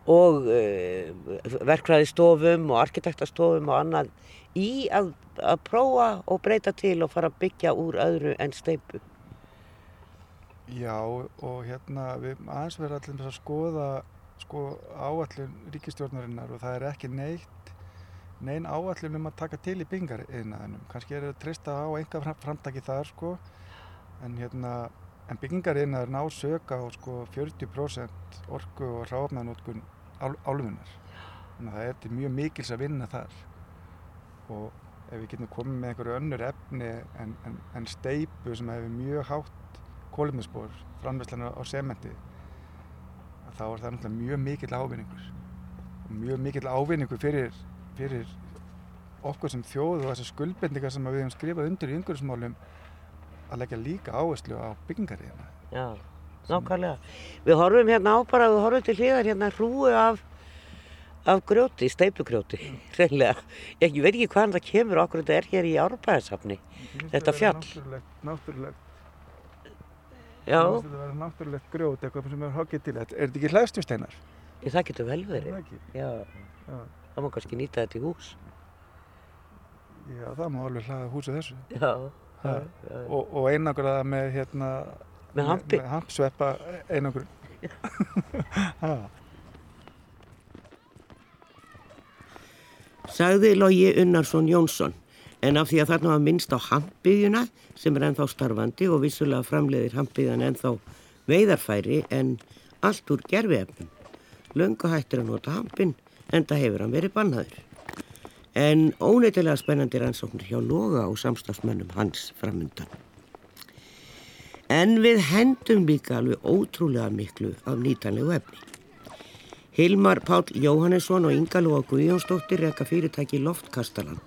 og uh, verkfræðistofum og arkitektastofum og annað í að, að prófa og breyta til og fara að byggja úr öðru en steipu. Já og hérna við aðeins verðum allir að skoða sko áallun ríkistjórnarinnar og það er ekki neitt nein áallun um að taka til í byggingariðnaðinum. Kannski er það að treysta á enga framtaki þar sko en hérna en byggingariðnaður ná söka á sko 40% orku og ráfnaðnótkun álfunar. Þannig að það er til mjög mikils að vinna þar og ef við getum komið með einhverju önnur efni en, en, en steipu sem hefur mjög hátt kóluminsspor, framverslan á sementi þá er það náttúrulega mjög mikill ávinningur og mjög mikill ávinningur fyrir, fyrir okkur sem þjóð og þessar skuldbendingar sem við hefum skrifað undir í umhverfismálum að leggja líka áherslu á byggingariðina. Já, nákvæmlega. Við horfum hérna á bara, við horfum til hliðar hérna hrúu af, af grjóti, steipugrjóti, reynlega. Ég veit ekki hvaðan það kemur okkur þetta er hér í Árbæðisafni. Þetta fjall. Náttúrulegt, náttúrulegt, Já, þetta verður náttúrulegt grjót eitthvað sem er hoggið til þetta. Er þetta ekki hlæðstjústeinar? ég, það getur vel Er verið. það? Já, Já. það má kannski nýta þetta í hús. Já, það má alveg hlaða húsið þessu. Já, já, já. Og, og einangraða með hérna Með með hampsveppa einangrun Ha, Sagði Logi Unnarsson Jónsson en af því að þarna var minnst á hampiðjuna sem er ennþá starfandi og vissulega framleiðir hampiðjan ennþá veiðarfæri en allt úr gerfiefnum. Löngu hættir að nota hampin en það hefur hann verið bannaður. En óneitilega spennandi rannsóknir hjá Loga og samstagsmönnum hans framundan. En við hendum líka alveg ótrúlega miklu af nýtanlegu efni. Hilmar Páll Jóhannesson og Inga Lóa Guðjónsdóttir reka fyrirtæki Loftkastalan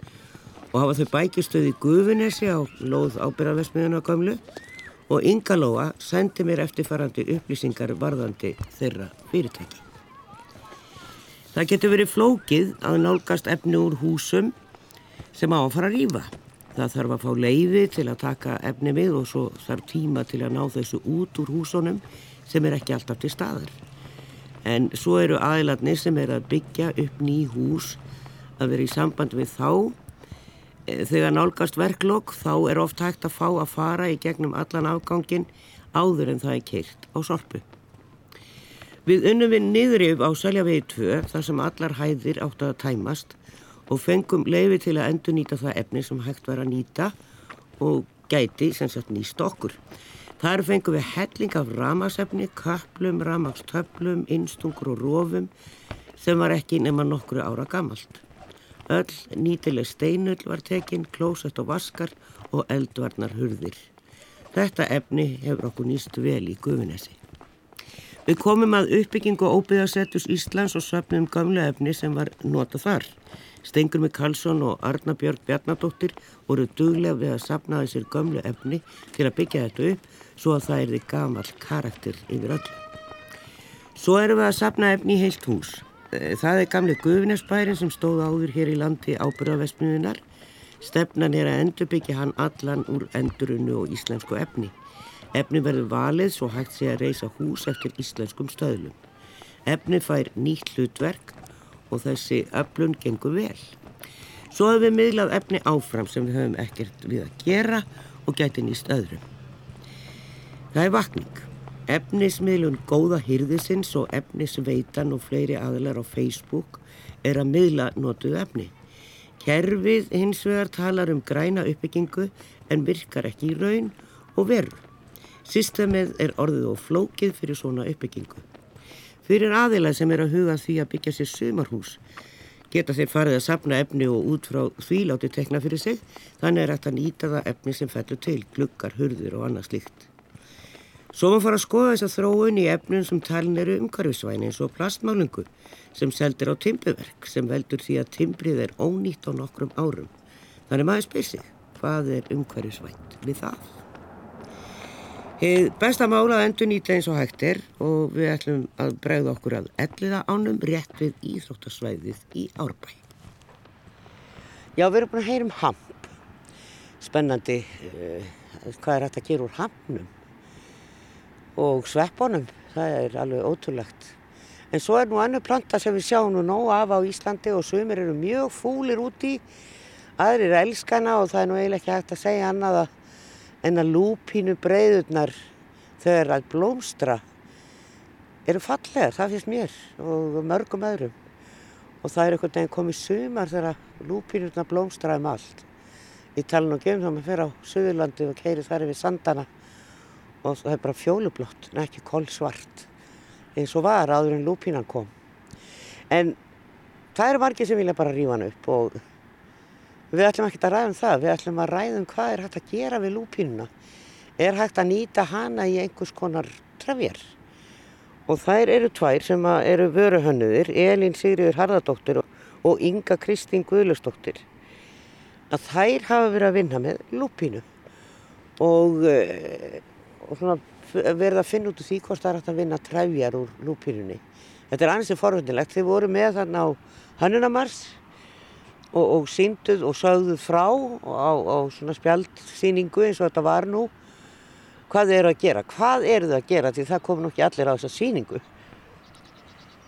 og hafa þau bækistöði Guðunesi á lóð ábyrðarvesmiðuna gömlu og Inga Lóa sendi mér eftirfarandi upplýsingar varðandi þeirra fyrirtæki. Það getur verið flókið að nálgast efni úr húsum sem á að fara að rýfa. Það þarf að fá leiði til að taka efni við og svo þarf tíma til að ná þessu út úr húsunum sem er ekki alltaf til staðar. En svo eru aðilarnir sem er að byggja upp ný hús að vera í samband við þá. Eh, Þegar nálgast verklokk þá er oft hægt að fá að fara í gegnum allan afgangin áður en það er keirt á sorpu. Við unnum við niðrif á Seljavegi 2 þar sem allar hæðir áttu að tæmast og fengum leifi til að endur nýta það efni sem hægt var að nýta og gæti sem sagt nýst okkur. Þar fengum við helling af ramasefni, köplum, ramagstöplum, innstungur og rófum sem var ekki nema nokkru ára gamalt. Öll nýtileg steinull var tekinn, klósett og vaskar og eldvarnar hurðir. Þetta efni hefur okkur nýst vel í Guðvinnesi. Við komum að uppbyggingu óbyggðasettus Íslands og söpnum gamla efni sem var nota þar. Stengur með Karlsson og Arna Björg Bjarnadóttir voru duglega við að sapna þessir gamlu efni til að byggja þetta upp svo að það erði gamal karakter yfir öllu. Svo erum við að sapna efni í heilt hús. Eh, það er gamli Guðvinnarspærin sem stóð áður hér í landi ábyrðavestmiðunar. Stefnan er að endurbyggja hann allan úr endurunnu og íslensku efni. Efni verður valið svo hægt sé að reysa hús eftir íslenskum stöðlum. Efni fær nýtt hlutverk og þessi öflun gengur vel. Svo hefur við miðlað efni áfram sem við höfum ekkert við að gera og gæti nýst öðrum. Það er vakning. Efnismiðlun góða hyrðisins og efnisveitan og fleiri aðlar á Facebook er að miðla notuð efni. Kerfið hins vegar talar um græna uppbyggingu en virkar ekki í raun og veru. Systemið er orðið og flókið fyrir svona uppbyggingu. Fyrir aðilað sem er að huga því að byggja sér sumarhús geta þeir farið að sapna efni og út frá því láti tekna fyrir sig, þannig er hægt að nýta það efni sem fellur til, glukkar, hurður og annað slíkt. Svo maður fara að skoða þess að þróun í efnum sem talin eru umhverfisvæni eins og plastmálungu sem seldir á timbuverk sem veldur því að timbrið er ónýtt á nokkrum árum. Þannig maður spyr sig, hvað er umhverfisvænt við það? Hið besta mála endur nýta eins og hægt er og við ætlum að bregða okkur að elliða ánum rétt við Íþróttasvæðið í Árbæ. Já, við erum búin að heyra um hamp. Spennandi, uh, hvað er þetta að gera úr hampnum? Og sveppunum, það er alveg ótrúlegt. En svo er nú annu planta sem við sjáum nú nóg af á Íslandi og sumir eru mjög fúlir úti. Aðrir er elskana og það er nú eiginlega ekki hægt að segja annað að en að lúpínu breyðurnar þegar að blómstra eru fallegar, það finnst mér og mörgum öðrum. Og það er einhvern veginn komið sumar þegar lúpínurnar blómstra um allt. Ég tala nú ekki um þá maður fyrir á Suðurlandi og keiri þar yfir sandana og það er bara fjólublott en ekki kólsvart eins og var áður en lúpínan kom. En það eru margir sem vilja bara rífa hann upp og Við ætlum ekki að ræða um það, við ætlum að ræða um hvað er hægt að gera við lúpínuna. Er hægt að nýta hana í einhvers konar trefjar. Og þær eru tvær sem eru vöruhönnuðir, Elín Sigriður Harðardóttir og Inga Kristín Guðlustóttir. Að þær hafa verið að vinna með lúpínu og, eh, og verið að finna út úr því hvort það er hægt að vinna trefjar úr lúpínunni. Þetta er annars forvöndilegt. Þið voru með þarna á Hannunamars og, og sínduð og sögðuð frá á, á svona spjaldsýningu eins og þetta var nú. Hvað eru að gera, hvað eru þið að gera? Því það kom nú ekki allir á þessa síningu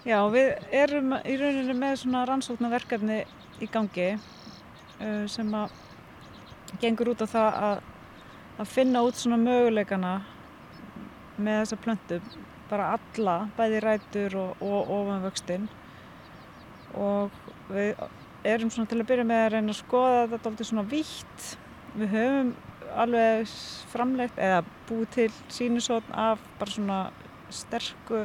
Já, við erum í rauninu með svona rannsóknarverkefni í gangi uh, sem að gengur út á það að, að finna út svona möguleikana með þessa plöntu bara alla, bæði rætur og, og ofanvöxtinn. Og við erum svona til að byrja með að reyna að skoða þetta alltaf svona vítt. Við höfum alveg framlegt eða búið til sínusotn af bara svona sterku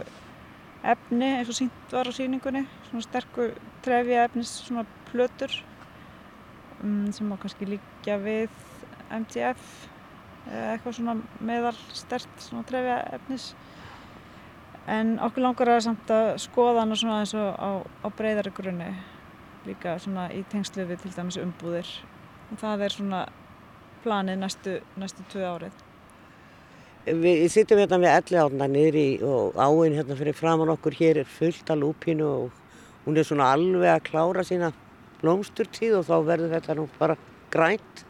efni eins og sínt var á síningunni, svona sterku trefja efnis, svona plötur um, sem má kannski líka við MTF eitthvað svona meðal stert svona trefja efnis en okkur langar að samt að skoða hana svona eins og á, á breyðari grunni líka svona í tengslu við til dæmis umbúðir. Og það er svona planið næstu, næstu tvö árið. Við sittum hérna við elli átna niðri og áinn hérna fyrir framann okkur. Hér er fullt af lúpínu og hún er svona alveg að klára sína blómsturtíð og þá verður þetta nú bara grænt.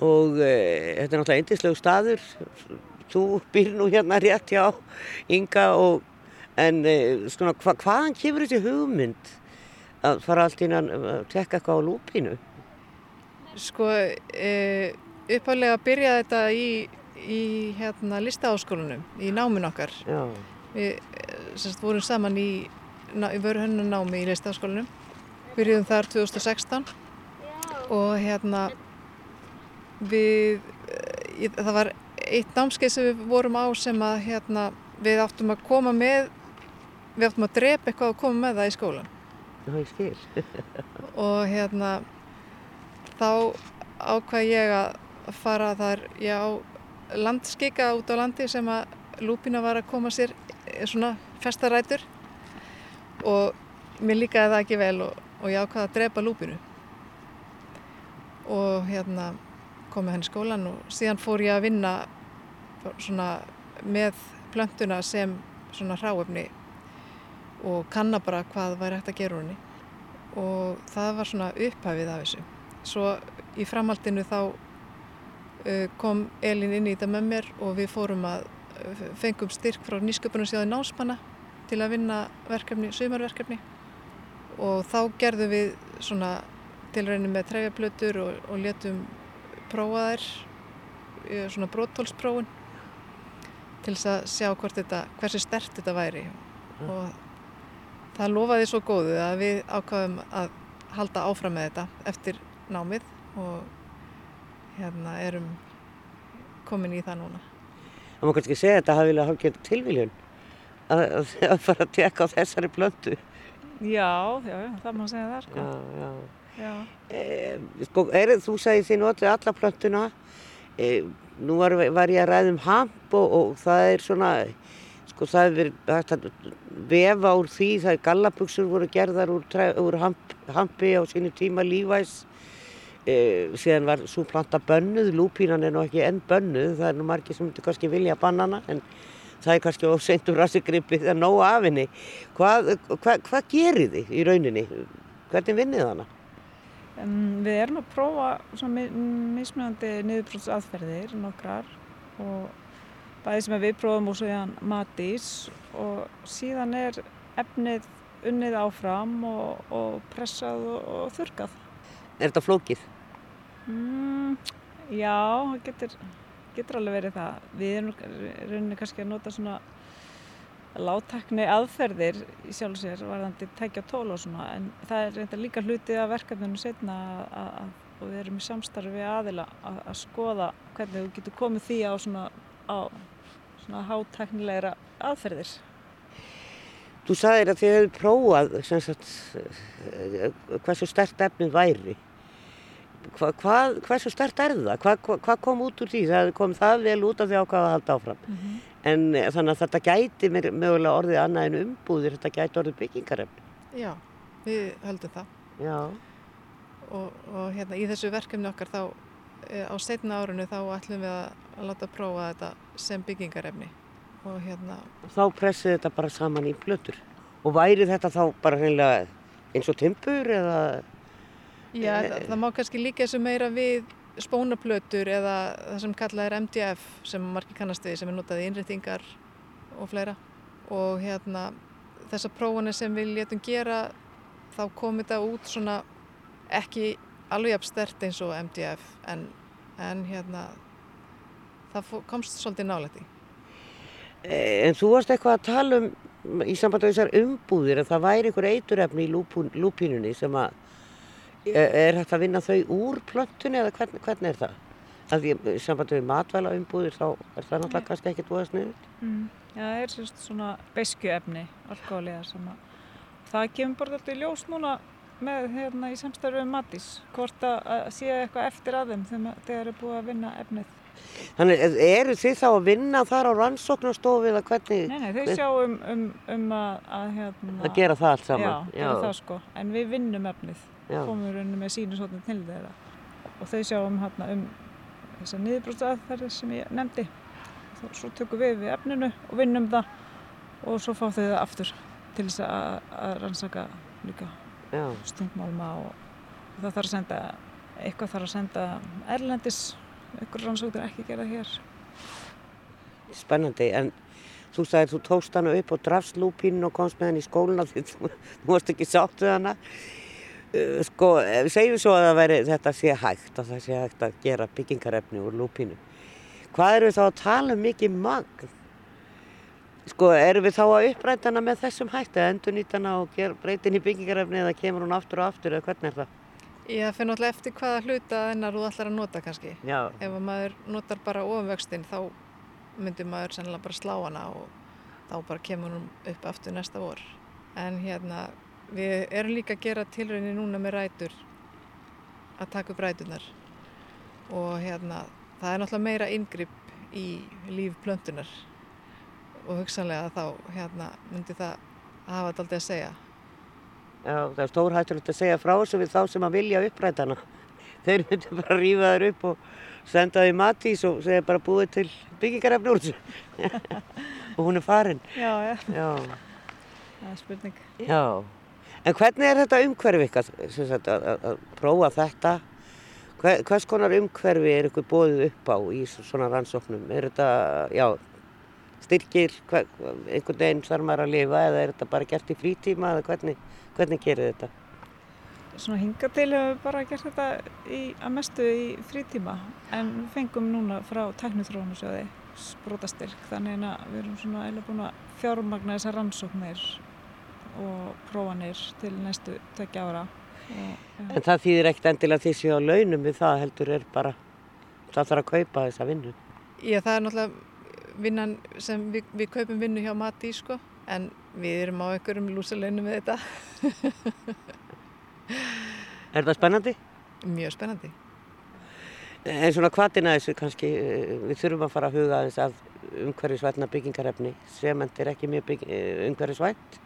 Og e, þetta er náttúrulega eindislegu staður. Þú býr nú hérna rétt hjá Inga og en e, svona hva, hvaðan kemur þessi hugmynd að fara allt inn að tekka eitthvað á lúpínu? Sko, e, uppálega byrjaði þetta í, í hérna, listaháskólanum, í námin okkar. Já. Við semst, vorum saman í, í vöruhönnun námi í listaháskólanum. Byrjuðum þar 2016 og hérna við ég, það var eitt námskeið sem við vorum á sem að hérna, við áttum að koma með, við áttum að drepa eitthvað og koma með það í skólan. Já, ég skil. Og hérna, þá ákvað ég að fara þar, ég á landskika út á landi sem að lúpina var að koma sér eh, svona festarætur og mér líkaði það ekki vel og, og ég ákvaði að drepa lúpinu og hérna kom með henni í skólan og síðan fór ég að vinna svona með plöntuna sem svona hráefni og kanna bara hvað væri hægt að gera úr henni. Og það var svona upphafið af þessu. Svo í framhaldinu þá uh, kom Elin inn í þetta með mér og við fórum að uh, fengum styrk frá nýsköpunarsjáði námsmanna til að vinna verkefni, sumarverkefni. Og þá gerðum við svona tilrænum með trefjablötur og, og letum prófa þær, eh, svona bróttólsprófun til þess að sjá hvort þetta, hversu stert þetta væri. Og það lofaði svo góðu að við ákvaðum að halda áfram með þetta eftir námið og hérna erum komin í það núna. Það má kannski segja að þetta hafi viljað hálfgerð tilviljun að, að, að fara að tjekka á þessari blöndu. Já, já, já, það má segja það sko. Já, já. Já. Eh, sko, er, þú sagði þið notið alla plöntuna. Eh, nú var, var ég að ræða um hamp og, og það er svona, sko það er verið hægt að vefa úr því, það er gallabugsur voru gerðar úr, úr hamp, hampi á sínu tíma lífæs. Eh, síðan var svo planta bönnuð, lúpínan er nú ekki enn bönnuð, það er nú margir sem myndir kannski vilja banna hana en það er kannski of seint úr rassigripi það er nóg af henni. Hvað, hvað, hvað gerir þið í rauninni? Hvernig vinnið hana? Um, við erum að prófa mismunandi niðurbrottsaðferðir nokkrar og bæði sem við prófum og síðan matís og síðan er efnið unnið áfram og, og pressað og, og þurkað. Er þetta flókið? Mm, já, það getur, getur alveg verið það. Við erum kannski að nota svona látækni aðferðir í sjálf sér varðandi tækja tól og svona en það er reynda líka hluti af verkefninu setna að, að, og við erum í samstarfi aðila að, að skoða hvernig þú getur komið því á svona, á svona hátæknilegra aðferðir. Þú sagðir að þið hefðu prófað sem sagt, hversu stert efnið væri. Hva, hvað, hversu stert er það? Hvað, hvað kom út úr því? Það kom það vel út af því ákvaða að halda áfram. En eh, þannig að þetta gæti mér mögulega orðið annað en umbúðir, þetta gæti orðið byggingarefni. Já, við höldum það Já, og, og hérna í þessu verkefni okkar þá á setna árinu þá ætlum við að, láta prófa þetta sem byggingarefni og hérna þá pressið þetta bara saman í plötur. Og væri þetta þá bara hreinlega eins og timpur eða... Já, það, það má kannski líka þessu meira við spónaplötur eða það sem kallað er MDF sem margir kannast við sem er notað í innréttingar og fleira og hérna þessar prófanir sem við létum gera þá kom þetta út svona ekki alveg jafn stert eins og MDF en, en hérna það komst svolítið nálægt í. Eh, En þú varst eitthvað að tala um í samband með þessar umbúðir að það væri einhver eiturefni í lúpun, lúpínunni sem að er, er hægt að vinna þau úr plöntunni eða hvern, hvernig er það? Það því í samband með matvæla umbúðir þá er það náttúrulega kannski ekkert voða sniðut. Mm. Já, það er sérst svona beiskjuefni, alkoholiða sem að það kemur bara alltaf í ljós núna með hérna í samstarfið um Matís hvort að, sé eitthvað eftir að þeim þegar þeir eru búið að vinna efnið. Þannig er- eru þið þá að vinna þar á rannsóknarstofu eða hvernig Nei, nei, þau sjá um, um, um að, að hérna... að gera það allt Já, saman? gera það sko, en við vinnum efnið, Já. komum við með sínu svona til þeirra og þau sjá um, hérna, um þessar niðurbrótsaðferðir sem ég nefndi. Svo tökum við við efninu og vinnum það og svo fá þau það aftur til þess að, að rannsaka líka Já. Stungmálma og, það þarf að senda, eitthvað þarf að senda erlendis, eitthvað rannsóknir ekki gera hér. Spennandi, en þú sagðir þú tókst hana upp og drafst lúpínu og komst með henni í skóluna því þú, varst ekki sátt við hana. Uh, Sko, við segjum svo að væri, þetta sé hægt, að það sé hægt að gera byggingarefni úr lúpínu. Hvað eru þá að tala um mikið magn? Sko, eru við þá að uppræta hana með þessum hætti, að endur nýta hana og henni í byggingarefni eða kemur hún aftur og aftur eða hvernig er það? Ég finn náttúrulega eftir hvaða hluta þennar þú ætlar að nota kannski. Já, Ef að maður notar bara ofumvöxtin þá myndir maður sennilega bara slá hana og þá bara kemur hún upp aftur næsta vor. En hérna, við erum líka að gera tilraunir núna með rætur, að taka upp ræturnar. Og hérna, það er náttúrulega meira yngripp í líf plöntunar og hugsanlega þá hérna, myndi það hafa þetta aldrei að segja. já, það er stórhættulegt að segja frá þessu við þá sem að vilja uppræta hana. Þeir myndu bara rífa þær upp og senda í matís og segja bara búið til byggingarefni úr þessu. og hún er farin. Já, já, Já, það er spurning. já. En hvernig er þetta umhverfi ykkar, að, að, að prófa þetta? Hver, hvers konar umhverfi er ykkur bóðið upp á í svona rannsóknum? Er þetta, já, styrkir, hver, einhvern veginn þarf maður að lifa eða er þetta bara gert í frítíma eða hvernig, hvernig gerir þetta? Svona hinga til hefur við bara gert þetta í, að mestu í frítíma en við fengum núna frá teknitrónusjóði sprótastyrk þannig að við erum svona eiginlega búin að fjármagna þessar rannsóknir og prófanir til næstu tökja ára og, ja. En það þýðir ekkert endilega því séu á launum við það heldur er bara, það þarf að kaupa þessa vinnu. Já, það er náttúrulega vinnan sem við, við kaupum vinnu hjá Mati, sko, en við erum á einhverjum lúsalaunum með þetta. Er það spennandi? Mjög spennandi. En svona hvaðina þessu kannski, eh, við þurfum að fara að huga aðeins að umhverfisvætna byggingarefni. Sement er ekki mjög bygg, umhverfisvænt.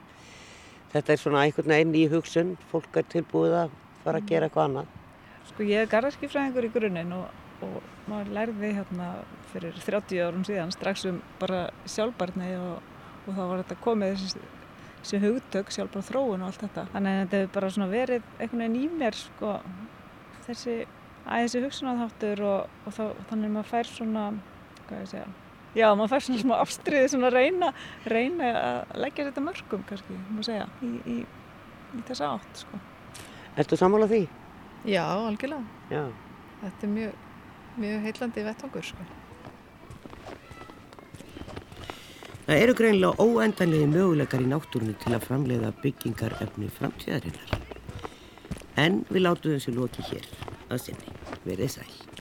Þetta er svona einhvern veginn í hugsun, fólk er tilbúið að fara að gera eitthvað annað. Sko ég er garðarskifræðingur í grunninn og, og maður lærði hérna fyrir 30 árum síðan strax um bara sjálfbarni og, og þá var þetta komið þessi, þessi hugtök, sjálfbar þróun og allt þetta. Þannig að þetta hefur bara svona verið einhvern veginn í mér sko þessi, að þessi hugsunarþáttur og, og þá, þannig að maður fær svona, hvað ég að segja, Já, maður fær svona smá afstriði, svona reyna, reyna að leggja þetta mörgum kannski, maður segja, í, í, í þessa átt, sko. Ertu sammála því? Já, algjörlega. Já. Þetta er mjög, mjög heillandi vettvangur, sko. Það eru greinlega óendanlegi möguleikar í náttúrunni til að framleiða byggingarefni framtíðarinnar. En við látum þessu loki hér að sinni. Verið sæl.